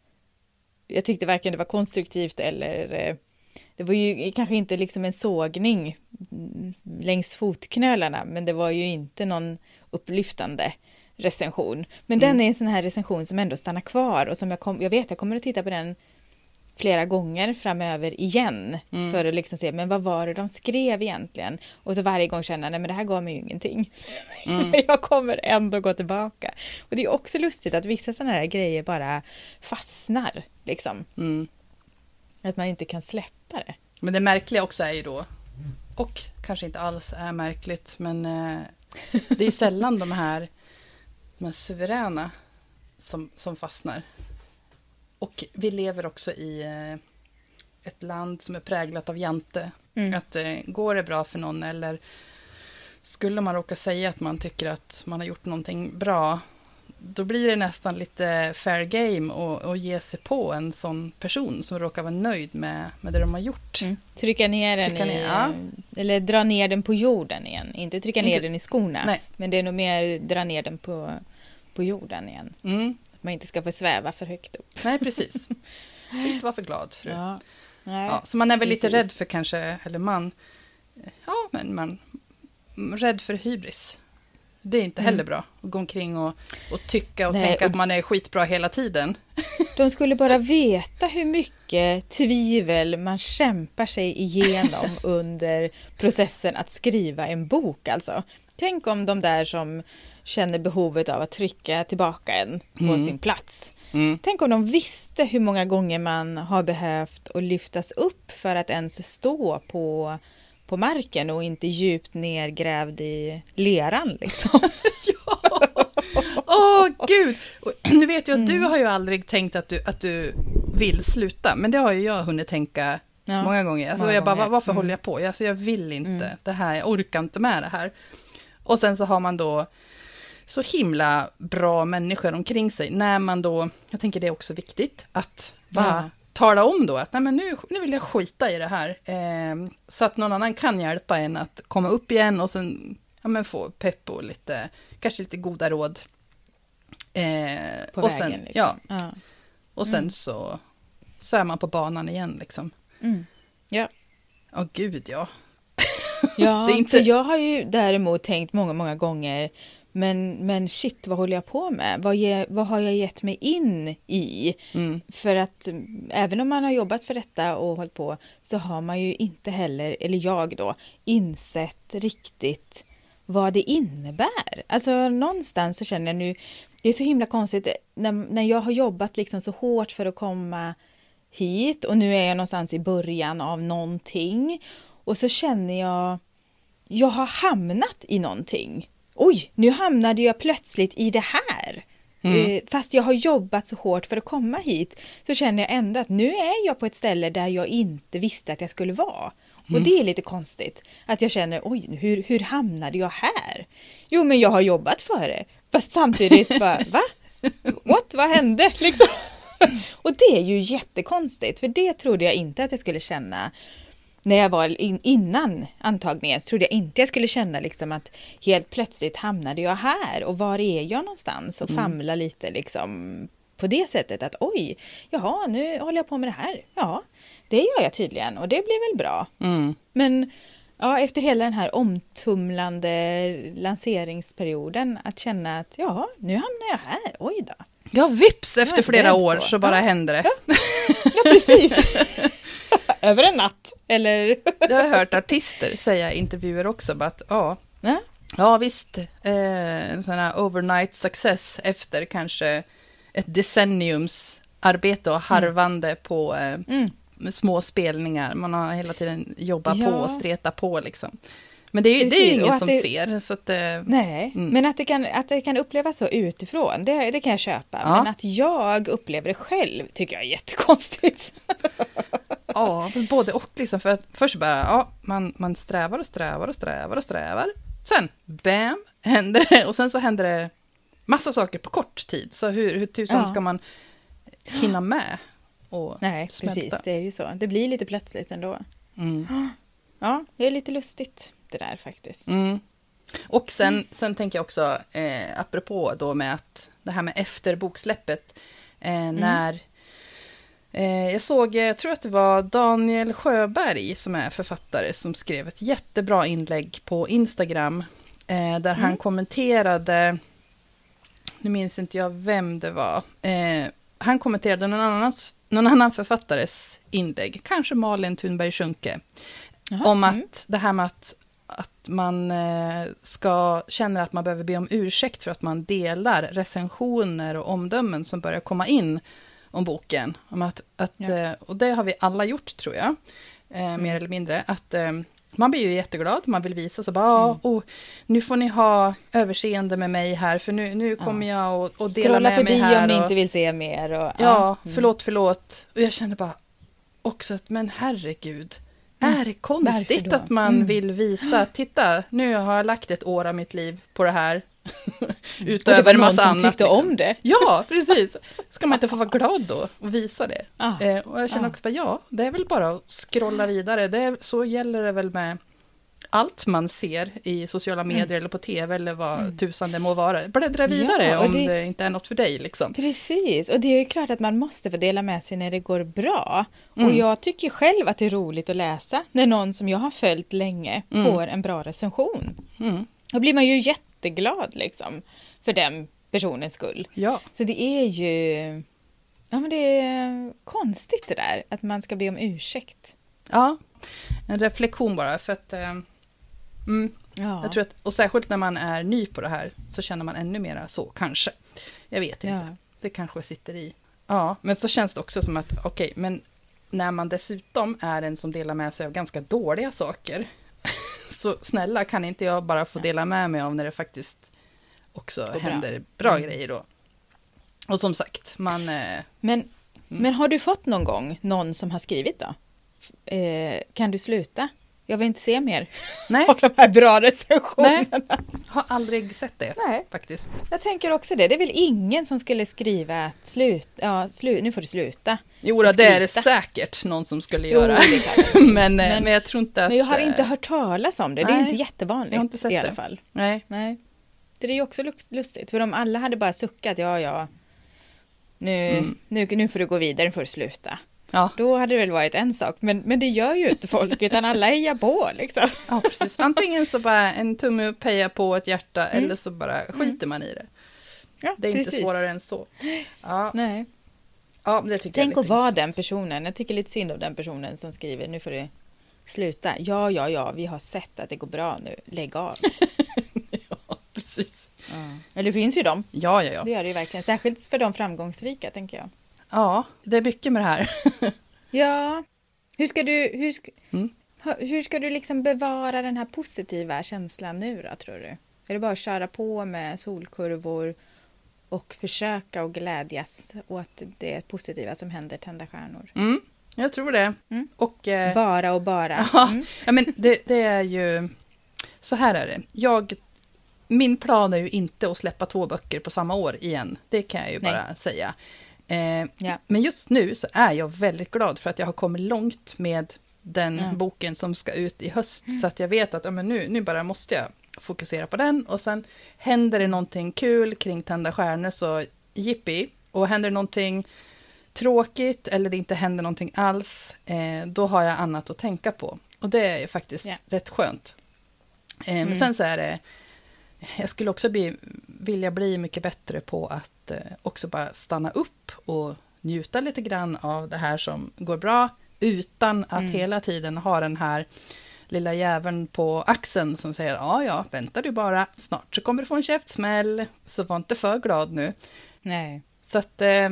jag tyckte varken det var konstruktivt eller eh, det var ju kanske inte liksom en sågning längs fotknölarna, men det var ju inte någon upplyftande recension. Men mm. den är en sån här recension som ändå stannar kvar och som jag, kom, jag vet, jag kommer att titta på den flera gånger framöver igen mm. för att liksom se, men vad var det de skrev egentligen? Och så varje gång känna, nej men det här gav mig ju ingenting. [LAUGHS] Mm. jag kommer ändå gå tillbaka. Och det är också lustigt att vissa sådana här grejer bara fastnar, liksom. Mm. Att man inte kan släppa det. Men det märkliga också är ju då, och kanske inte alls är märkligt, men eh, det är ju sällan de här, de här suveräna som, som fastnar. Och vi lever också i eh, ett land som är präglat av jante. Mm. Att eh, går det bra för någon eller skulle man råka säga att man tycker att man har gjort någonting bra, då blir det nästan lite fair game att ge sig på en sån person som råkar vara nöjd med, med det de har gjort. Mm. Trycka ner den trycka i, ner, ja. eller dra ner den på jorden igen. Inte trycka ner Inte, den i skorna, nej. men det är nog mer dra ner den på, på jorden igen. Mm man inte ska få sväva för högt upp. Nej, precis. Inte vara för glad, fru. Ja. Ja, så man är väl precis. lite rädd för kanske, eller man, ja, men man, rädd för hybris. Det är inte heller mm. bra att gå omkring och, och tycka och Nej, tänka och... att man är skitbra hela tiden. [LAUGHS] De skulle bara veta hur mycket tvivel man kämpar sig igenom [LAUGHS] under processen att skriva en bok alltså. Tänk om de där som känner behovet av att trycka tillbaka en på mm. sin plats. Mm. Tänk om de visste hur många gånger man har behövt att lyftas upp för att ens stå på, på marken och inte djupt nergrävd i leran liksom. [LAUGHS] ja! Åh oh, gud! Och, nu vet jag att mm. du har ju aldrig tänkt att du, att du vill sluta, men det har ju jag hunnit tänka ja. många gånger. Alltså, många jag bara, gånger. varför håller jag på? Alltså, jag vill inte mm. det här, jag orkar inte med det här. Och sen så har man då så himla bra människor omkring sig. När man då, jag tänker det är också viktigt, att bara ja. tala om då att nej men nu, nu vill jag skita i det här. Eh, så att någon annan kan hjälpa en att komma upp igen och sen ja, men få pepp och lite, kanske lite goda råd. Eh, på och vägen sen, liksom. Ja. ja. Och sen mm. så, så är man på banan igen liksom. Mm. Ja. Oh, gud ja. Ja, [LAUGHS] inte... för jag har ju däremot tänkt många, många gånger men, men shit, vad håller jag på med? Vad, ge, vad har jag gett mig in i? Mm. För att även om man har jobbat för detta och hållit på så har man ju inte heller, eller jag då, insett riktigt vad det innebär. Alltså någonstans så känner jag nu, det är så himla konstigt när, när jag har jobbat liksom så hårt för att komma hit och nu är jag någonstans i början av någonting och så känner jag, jag har hamnat i någonting oj, nu hamnade jag plötsligt i det här. Mm. Eh, fast jag har jobbat så hårt för att komma hit så känner jag ändå att nu är jag på ett ställe där jag inte visste att jag skulle vara. Och mm. det är lite konstigt. Att jag känner, oj, hur, hur hamnade jag här? Jo, men jag har jobbat för det. Fast samtidigt, bara, [LAUGHS] va? What? Vad hände? Liksom. [LAUGHS] Och det är ju jättekonstigt, för det trodde jag inte att jag skulle känna när jag var in, innan antagningen så trodde jag inte jag skulle känna liksom att helt plötsligt hamnade jag här och var är jag någonstans och mm. famla lite liksom på det sättet att oj, jaha, nu håller jag på med det här. Ja, det gör jag tydligen och det blir väl bra. Mm. Men ja, efter hela den här omtumlande lanseringsperioden att känna att ja, nu hamnar jag här, oj då. Ja, vips efter flera år på. så bara ja. händer det. Ja, ja precis. [LAUGHS] [LAUGHS] Över en natt, eller? Jag har hört artister säga i intervjuer också, att ja, ja. ja visst, eh, en sån här overnight success efter kanske ett decenniums arbete och harvande mm. på eh, mm. små spelningar. Man har hela tiden jobbat ja. på och stretat på liksom. Men det är ju, det är ju ingen som det, ser. Så att, eh, nej, mm. men att det, kan, att det kan upplevas så utifrån, det, det kan jag köpa. Ja. Men att jag upplever det själv tycker jag är jättekonstigt. Ja, både och liksom. För att först bara, ja, man, man strävar och strävar och strävar och strävar. Sen, bam, händer det. Och sen så händer det massa saker på kort tid. Så hur, hur tusan ja. ska man hinna med? Och Nej, smälta? precis, det är ju så. Det blir lite plötsligt ändå. Mm. Ja, det är lite lustigt det där faktiskt. Mm. Och sen, sen tänker jag också, eh, apropå då med att det här med efter boksläppet, Eh, när eh, jag såg, eh, jag tror att det var Daniel Sjöberg som är författare som skrev ett jättebra inlägg på Instagram eh, där han Mm. kommenterade, nu minns inte jag vem det var, eh, han kommenterade någon, annans, någon annan författares inlägg, kanske Malin Thunberg Jaha, om att mm. det här med att, att man eh, ska känna att man behöver be om ursäkt för att man delar recensioner och omdömen som börjar komma in om boken. Om att, att, Ja. eh, och det har vi alla gjort, tror jag, eh, mer eller mindre. Att eh, man blir ju jätteglad, man vill visa så bara, Mm. oh, nu får ni ha överseende med mig här, för nu, nu kommer jag och, och dela Scrolla med mig förbi här. om ni och, inte vill se mer. Och, Ja, mm. förlåt, förlåt. Och jag kände bara också att, men herregud, Mm. är det konstigt att man Mm. vill visa, titta, nu har jag lagt ett år av mitt liv på det här. Och det Utöver en massa annat. tyckte liksom. om det. [LAUGHS] Ja, precis. Ska man inte få vara glad då och visa det? Ah. Eh, och jag känner Ah. också bara, ja, det är väl bara att scrolla vidare. Det är, så gäller det väl med allt man ser i sociala medier eller på tv eller vad tusan det må vara. Bläddra vidare Mm. Ja, och om det- det inte är något för dig liksom. Precis, och det är ju klart att man måste få dela med sig när det går bra. Och Mm. jag tycker själv att det är roligt att läsa när någon som jag har följt länge Mm. får en bra recension. Då blir man ju jätteglad liksom för den personens skull. Ja. Så det är ju... Ja men det är konstigt det där att man ska be om ursäkt. Ja, en reflektion bara. För att, eh, mm, Ja. jag tror att, och särskilt när man är ny på det här så känner man ännu mera så, kanske. Jag vet inte. Ja. Det kanske sitter i. Ja, men så känns det också som att, okej, men när man dessutom är en som delar med sig av ganska dåliga saker, [LAUGHS] så snälla kan inte jag bara få dela med mig av när det faktiskt också bra. händer bra Mm. grejer då. Och som sagt, man... Eh, Men, Mm. men har du fått någon gång någon som har skrivit då? Eh, kan du sluta? Jag vill inte se mer nej, [LAUGHS] av de här bra recensionerna. nej, har aldrig sett det Nej. faktiskt. Jag tänker också det. Det är väl ingen som skulle skriva att slut, ja, slu, nu får du sluta. Jo, då, det är det säkert någon som skulle Jo, göra. finns. [LAUGHS] men, eh, Men- men jag tror inte att... Men jag har eh, inte hört talas om det. Det är nej, inte jättevanligt jag har inte sett i alla det. fall. Nej, Nej. Det är ju också lustigt. För om alla hade bara suckat, ja ja. Nu, Mm. nu, nu får du gå vidare, nu får du sluta. Ja, Då hade det väl varit en sak. Men, men det gör ju inte folk, utan alla hejar på liksom. ja, precis. Antingen så bara en tumme upp, heja på ett hjärta, Mm. eller så bara skiter man i det. Ja, Det är inte precis. svårare än så. Ja, Nej. ja det tycker Tänk jag att vara den personen. Jag tycker lite synd om den personen som skriver nu får du sluta. Ja, ja, ja, vi har sett att det går bra nu. Lägg av. [LAUGHS] Ja, precis. Men det finns ju dem. Ja, ja, ja. Det gör det ju verkligen. Särskilt för de framgångsrika, tänker jag. Ja, det är mycket med det här. [LAUGHS] Ja. Hur ska du, hur ska, Mm. hur ska du liksom bevara den här positiva känslan nu då, tror du? Är det bara att köra på med solkurvor och försöka och glädjas åt det positiva som händer, tända stjärnor? Mm, jag tror det. Mm. Och... Eh, Bara och bara. [LAUGHS] Ja, Mm. ja men det, det är ju... Så här är det. Jag, min plan är ju inte att släppa två böcker på samma år igen. Det kan jag ju Nej. bara säga. Eh, Ja. Men just nu så är jag väldigt glad för att jag har kommit långt med den Ja. boken som ska ut i höst. Så att jag vet att ja, men nu, nu bara måste jag fokusera på den. Och sen händer det någonting kul kring Tända stjärnor så jippi. Och händer det någonting tråkigt eller det inte händer någonting alls, eh, då har jag annat att tänka på. Och det är faktiskt Ja. rätt skönt. Eh, Men Mm. sen så är det, jag skulle också bli, vilja bli mycket bättre på att eh, också bara stanna upp och njuta lite grann av det här som går bra, utan att Mm. hela tiden ha den här lilla jäveln på axeln som säger ja, ja, vänta du bara, snart så kommer du få en käftsmäll, så var inte för glad nu. Nej. Så att, eh,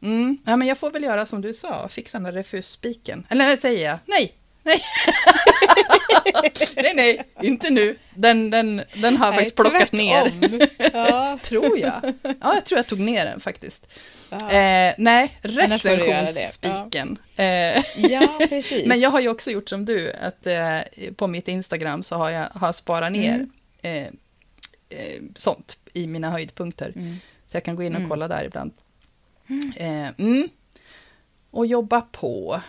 mm, ja men jag får väl göra som du sa, fixa den där refusspiken. Eller säger jag? Nej, nej. [LAUGHS] nej, nej, inte nu. Den, den, den har jag faktiskt plockat ner. Ja. [LAUGHS] tror jag. Ja, jag tror jag tog ner den faktiskt. Ja. Eh, nej, recensionsspiken. Eh, ja, precis. [LAUGHS] men jag har ju också gjort som du, att eh, på mitt Instagram så har jag har sparat ner Mm. eh, eh, sånt i mina höjdpunkter. Mm. Så jag kan gå in och Mm. kolla där ibland. Eh, mm. Och jobba på.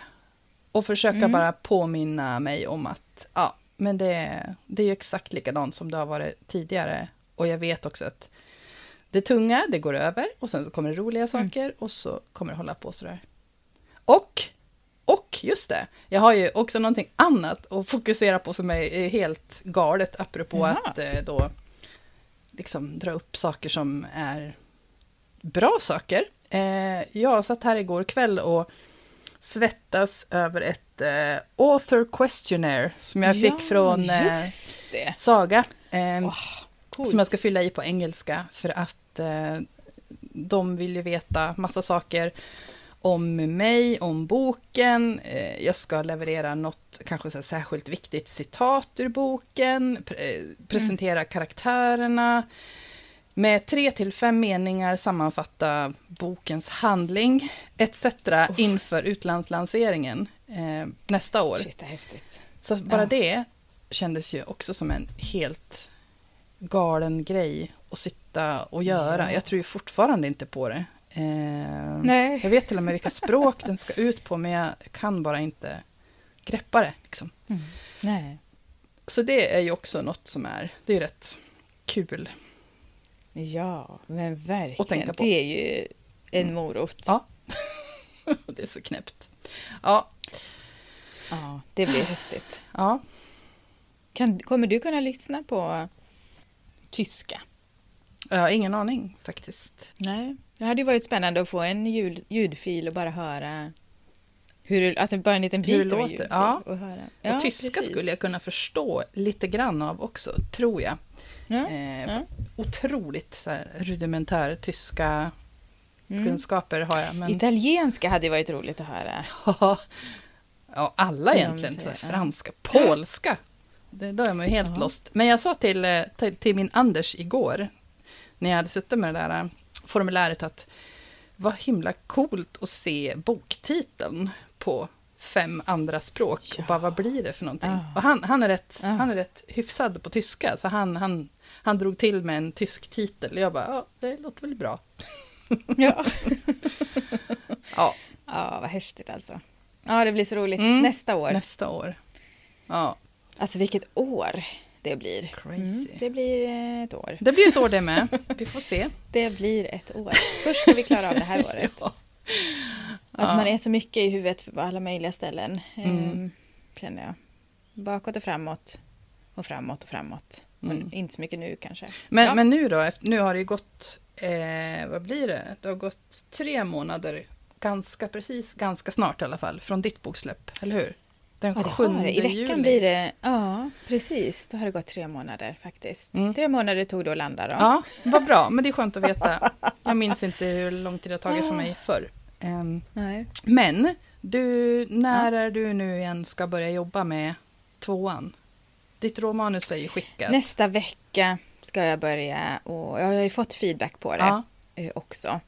Och försöka Mm. bara påminna mig om att ja, men det, det är ju exakt likadant som det har varit tidigare. Och jag vet också att det tunga, det går över och sen så kommer det roliga saker och så kommer det hålla på sådär. Och, och just det, jag har ju också någonting annat att fokusera på som är helt galet, apropå Jaha. att eh, då liksom dra upp saker som är bra saker. Eh, jag satt här igår kväll och svettas över ett eh, author questionnaire som jag fick från det. Saga. Eh, Coolt. som jag ska fylla i på engelska för att eh, de vill ju veta massa saker om mig, om boken. Jag ska leverera något kanske så särskilt viktigt citat ur boken, pre- eh, presentera karaktärerna. Med tre till fem meningar sammanfatta bokens handling etc. inför utlandslanseringen eh, nästa år. Shit, häftigt. Så bara Ja. det kändes ju också som en helt galen grej att sitta och göra. Ja. Jag tror ju fortfarande inte på det. Eh, Nej. Jag vet till och med vilka språk den ska ut på, men jag kan bara inte greppa det. Liksom. Nej. Så det är ju också något som är, det är rätt kul. Ja, men Och verkligen. tänka på. Det är ju en morot. Ja. [LAUGHS] det är så knäppt. Ja, Ja, det blir häftigt. ja. Kan, kommer du kunna lyssna på tyska? jag har ingen aning faktiskt. Nej. Det hade ju varit spännande att få en ljud, ljudfil och bara höra hur alltså bara en liten Hur det bit av en låter, ljudfil. ja. Och, höra. och tyska precis. skulle jag kunna förstå lite grann av också, tror jag. Ja. Eh, Ja. Otroligt så här, rudimentär tyska Mm. kunskaper har jag. Men, Italienska hade varit roligt att höra. ja, alla egentligen. här, säger, ja. franska, polska. Det, då är man ju helt Ja. lost. Men jag sa till, eh, till, till min Anders igår, när jag hade suttit med det där eh, formuläret, att vad himla coolt att se boktiteln på fem andra språk. Och Ja. bara, vad blir det för någonting? Ja. Och han, han, är rätt, Ja. han är rätt hyfsad på tyska, så han, han, han drog till med en tysk titel. Jag bara, ja, det låter väl bra. Ja. [LAUGHS] Ja, ja, vad häftigt alltså. Ja, det blir så roligt. Mm. Nästa år. nästa år. Ja, Alltså vilket år det blir. Crazy. det blir eh, ett år. det blir ett år det med. Vi får se. [LAUGHS] Det blir ett år. Först ska vi klara av det här [LAUGHS] året. Ja. Alltså Ja. man är så mycket i huvudet på alla möjliga ställen. Mm. Mm. Känner jag. Bakåt och framåt. Och framåt och framåt. Men Mm. inte så mycket nu kanske. Men, Ja. men nu då, nu har det ju gått, eh, vad blir det? Det har gått tre månader, ganska precis, ganska snart i alla fall, från ditt boksläpp, eller hur? Den Ja, det 7 har det. I veckan juli. blir det... Ja, precis. Då har det gått tre månader faktiskt. Mm. Tre månader tog det att landa då. Ja, vad bra, men det är skönt att veta. Jag minns inte hur lång tid det har tagit för mig förr. Nej. men, du, när är du nu igen ska börja jobba med tvåan? Ditt råmanus är ju skickat. Nästa vecka ska jag börja och jag har ju fått feedback på det Ja. eh, också.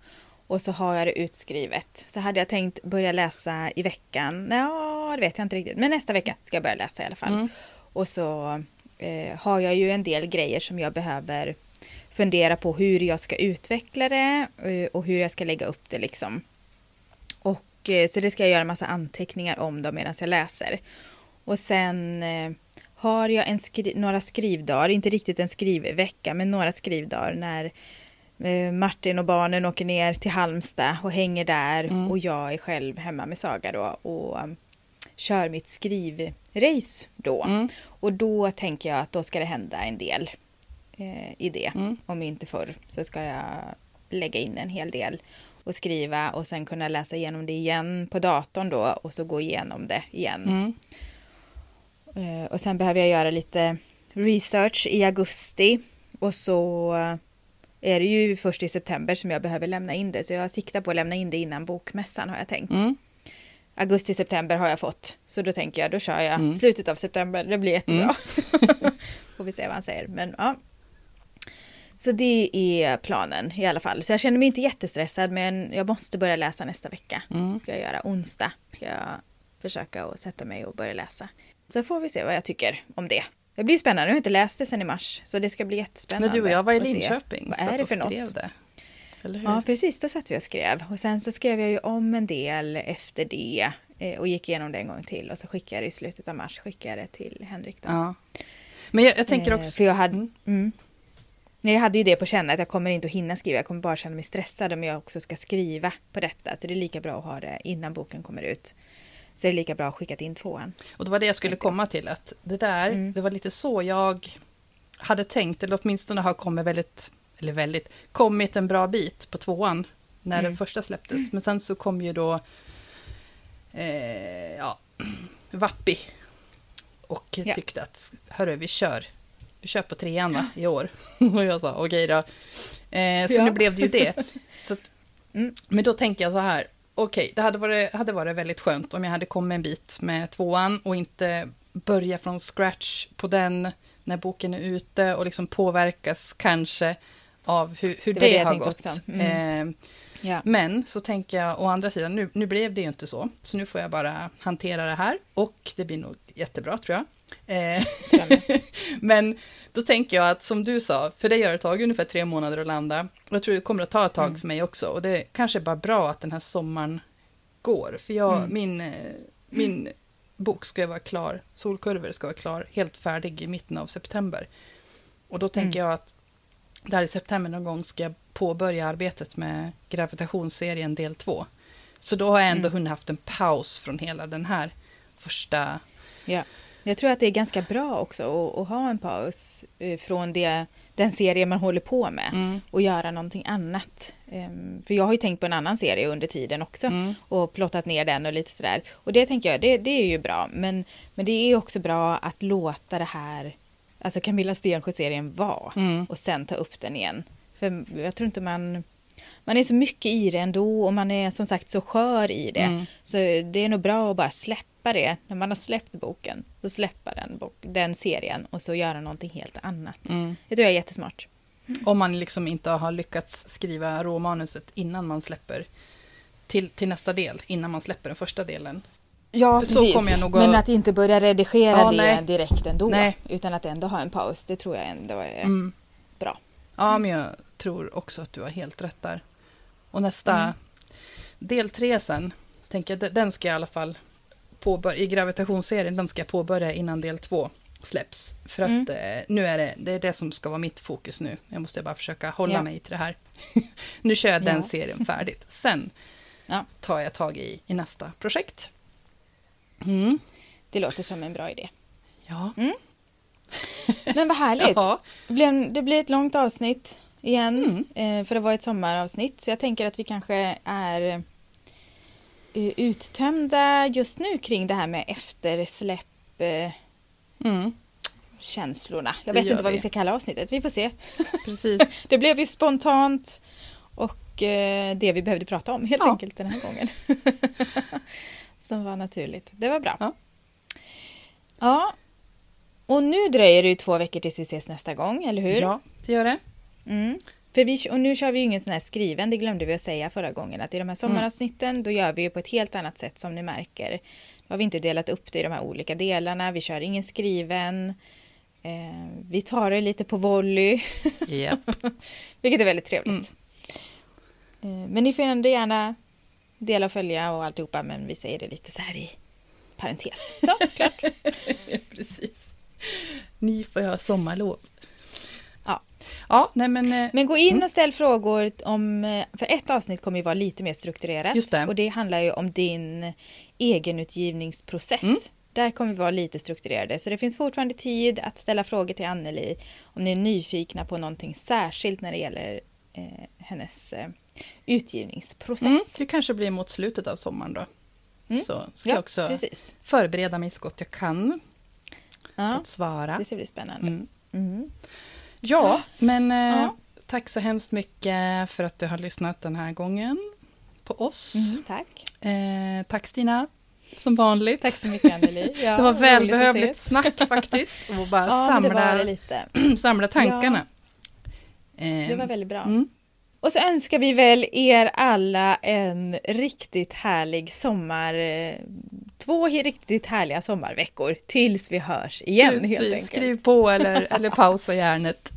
Och så har jag det utskrivet. Så hade jag tänkt börja läsa i veckan. Ja, det vet jag inte riktigt. Men nästa vecka ska jag börja läsa i alla fall. Mm. Och så eh, har jag ju en del grejer som jag behöver fundera på hur jag ska utveckla det eh, och hur jag ska lägga upp det liksom. Och eh, så det ska jag göra en massa anteckningar om då medan jag läser. Och sen eh, har jag en skri några skrivdagar, inte riktigt en skrivvecka, men några skrivdagar när eh, Martin och barnen åker ner till Halmstad och hänger där Mm. och jag är själv hemma med Saga då och um, kör mitt skrivrace då. Mm. Och då tänker jag att då ska det hända en del eh, i det. Mm. Om inte förr så ska jag lägga in en hel del och skriva och sen kunna läsa igenom det igen på datorn då och så gå igenom det igen. Mm. Eh, Och sen behöver jag göra lite research i augusti. Och så är det ju först i september som jag behöver lämna in det. Så jag siktar på att lämna in det innan bokmässan har jag tänkt. Mm. Augusti, september har jag fått. Så då tänker jag, då kör jag Mm. slutet av september. Det blir jättebra. [LAUGHS] Får vi se vad han säger. Men ja. Så det är planen i alla fall. Så jag känner mig inte jättestressad men jag måste börja läsa nästa vecka. Mm. Ska jag göra onsdag. Ska jag försöka att sätta mig och börja läsa. Så får vi se vad jag tycker om det. Det blir spännande. Jag har inte läst det sen i mars. Så det ska bli jättespännande. Men du och jag var i Linköping. Vad är det för något? Det. Ja, precis. Där satt vi och skrev. Och sen så skrev jag ju om en del efter det. eh, Och gick igenom det en gång till. Och så skickade jag det i slutet av mars. Skickade det till Henrik då. Ja. Men jag, jag tänker Eh, också... För jag hade... Mm. Mm. Jag hade ju det på känn att jag kommer inte att hinna skriva, jag kommer bara känna mig stressad om jag också ska skriva på detta. Så det är lika bra att ha det innan boken kommer ut. Så det är lika bra att skicka in tvåan. Och det var det jag skulle komma till, att det där, mm. det var lite så jag hade tänkt, eller åtminstone har kommit väldigt, eller väldigt, kommit en bra bit på tvåan när mm. den första släpptes. Men sen så kom ju då, eh, ja, [CLEARS THROAT] Vappi och ja. tyckte att, hörru, vi kör. Vi kör på trean va, i år. [LAUGHS] och jag sa, okej då. Eh, så ja. nu blev det ju det. [LAUGHS] Så att, mm. Men då tänker jag så här, okej, det hade varit, hade varit väldigt skönt om jag hade kommit en bit med tvåan och inte börja från scratch på den när boken är ute och liksom påverkas kanske av hur, hur det, det, det har gått. Mm. Eh, ja. Men så tänker jag å andra sidan, nu, nu blev det ju inte så, så nu får jag bara hantera det här och det blir nog jättebra tror jag. Eh, [LAUGHS] men då tänker jag att som du sa, för dig har det tagit ungefär tre månader att landa. Och jag tror det kommer att ta ett tag mm. för mig också. Och det kanske är bara bra att den här sommaren går. För jag, mm. min, eh, min bok ska vara klar, Solkurvor ska vara klar, helt färdig i mitten av september. Och då tänker mm. jag att där i september någon gång ska jag påbörja arbetet med gravitationsserien del 2. Så då har jag ändå mm. hunnit haft en paus från hela den här första ja. Jag tror att det är ganska bra också att, att ha en paus eh, från det, den serie man håller på med mm. och göra någonting annat. Um, för jag har ju tänkt på en annan serie under tiden också mm. och plottat ner den och lite sådär. Och det tänker jag, det, det är ju bra. Men, men det är också bra att låta det här, alltså Camilla Stensjö-serien vara mm. och sen ta upp den igen. För jag tror inte man man är så mycket i det ändå och man är som sagt så skör i det. Mm. Så det är nog bra att bara släppa det. När man har släppt boken, så släppa den, den serien och så göra någonting helt annat. Mm. Det tror jag är jättesmart. Om man liksom inte har lyckats skriva råmanuset innan man släpper till, till nästa del, innan man släpper den första delen. Ja, För precis. Att... Men att inte börja redigera ja, det nej. direkt ändå. Nej. Utan att ändå ha en paus, det tror jag ändå är mm. bra. Ja, men jag tror också att du har helt rätt där. Och nästa mm. del tre sen, tänker jag, den ska jag i alla fall påbörja, i gravitationsserien, den ska jag påbörja innan del två släpps. För att mm. eh, nu är det, det är det som ska vara mitt fokus nu. Jag måste bara försöka hålla ja. mig till det här. [LAUGHS] nu kör jag den ja. serien färdigt. Sen ja. tar jag tag i, i nästa projekt. Mm. Det låter som en bra idé. Ja. Mm. Men vad härligt. [LAUGHS] Det blir ett långt avsnitt igen. Mm. Eh, för det var ett sommaravsnitt. Så jag tänker att vi kanske är eh, uttömda just nu kring det här med eftersläpp. Eh, mm. Känslorna. Jag det vet inte vad vi. vi ska kalla avsnittet. Vi får se. Precis. [LAUGHS] det blev ju spontant. Och det vi behövde prata om helt ja. enkelt den här gången. [LAUGHS] Som var naturligt. Det var bra. Ja. ja. Och nu dröjer det ju två veckor tills vi ses nästa gång, eller hur? Ja, det gör det. Mm. För vi, och nu kör vi ju ingen sån här skriven, det glömde vi att säga förra gången, att i de här sommaravsnitten mm. då gör vi ju på ett helt annat sätt som ni märker. Då har vi inte delat upp det i de här olika delarna, vi kör ingen skriven, eh, vi tar det lite på volley. Yep. [LAUGHS] Vilket är väldigt trevligt. Mm. Eh, men ni får ändå gärna dela och följa och alltihopa, men vi säger det lite så här i parentes. Så, [LAUGHS] klart. [LAUGHS] Precis. Ni får ha sommarlov. Ja, nej men, eh, men gå in mm. och ställ frågor om, eh, för ett avsnitt kommer ju vara lite mer strukturerat. Just det. Och det handlar ju om din egenutgivningsprocess. Mm. Där kommer vi vara lite strukturerade. Så det finns fortfarande tid att ställa frågor till Anneli om ni är nyfikna på någonting särskilt när det gäller eh, hennes eh, utgivningsprocess. Mm, det kanske blir mot slutet av sommaren då. Mm. Så ska ja, jag också precis. förbereda mig så gott jag kan. Ja, att svara. Det ska bli spännande. Mm. Ja, men eh, ja. tack så hemskt mycket för att du har lyssnat den här gången på oss. Mm, tack. Eh, tack Stina, som vanligt. Tack så mycket Anneli. [LAUGHS] Ja, det var välbehövligt snack faktiskt. [LAUGHS] Och bara ja, samla, [CLEARS THROAT] samla tankarna. Ja. Det var väldigt bra. Mm. Och så önskar vi väl er alla en riktigt härlig sommar. Två riktigt härliga sommarveckor tills vi hörs igen Precis, helt enkelt. Skriv på eller, [LAUGHS] eller pausa järnet.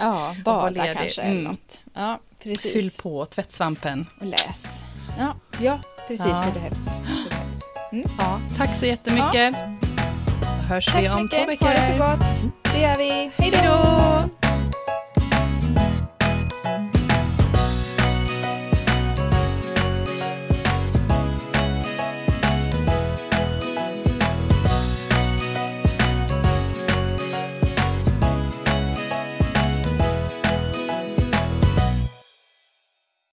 Ja, [LAUGHS] bada kanske mm. eller något. Ja, precis. Fyll på tvättsvampen. Och läs. Ja, ja precis. Ja. Det behövs. Det behövs. Mm. Ja, tack så jättemycket. Ja. Hörs tack vi om två veckor. Ha det så gott. Det gör vi. Hej då!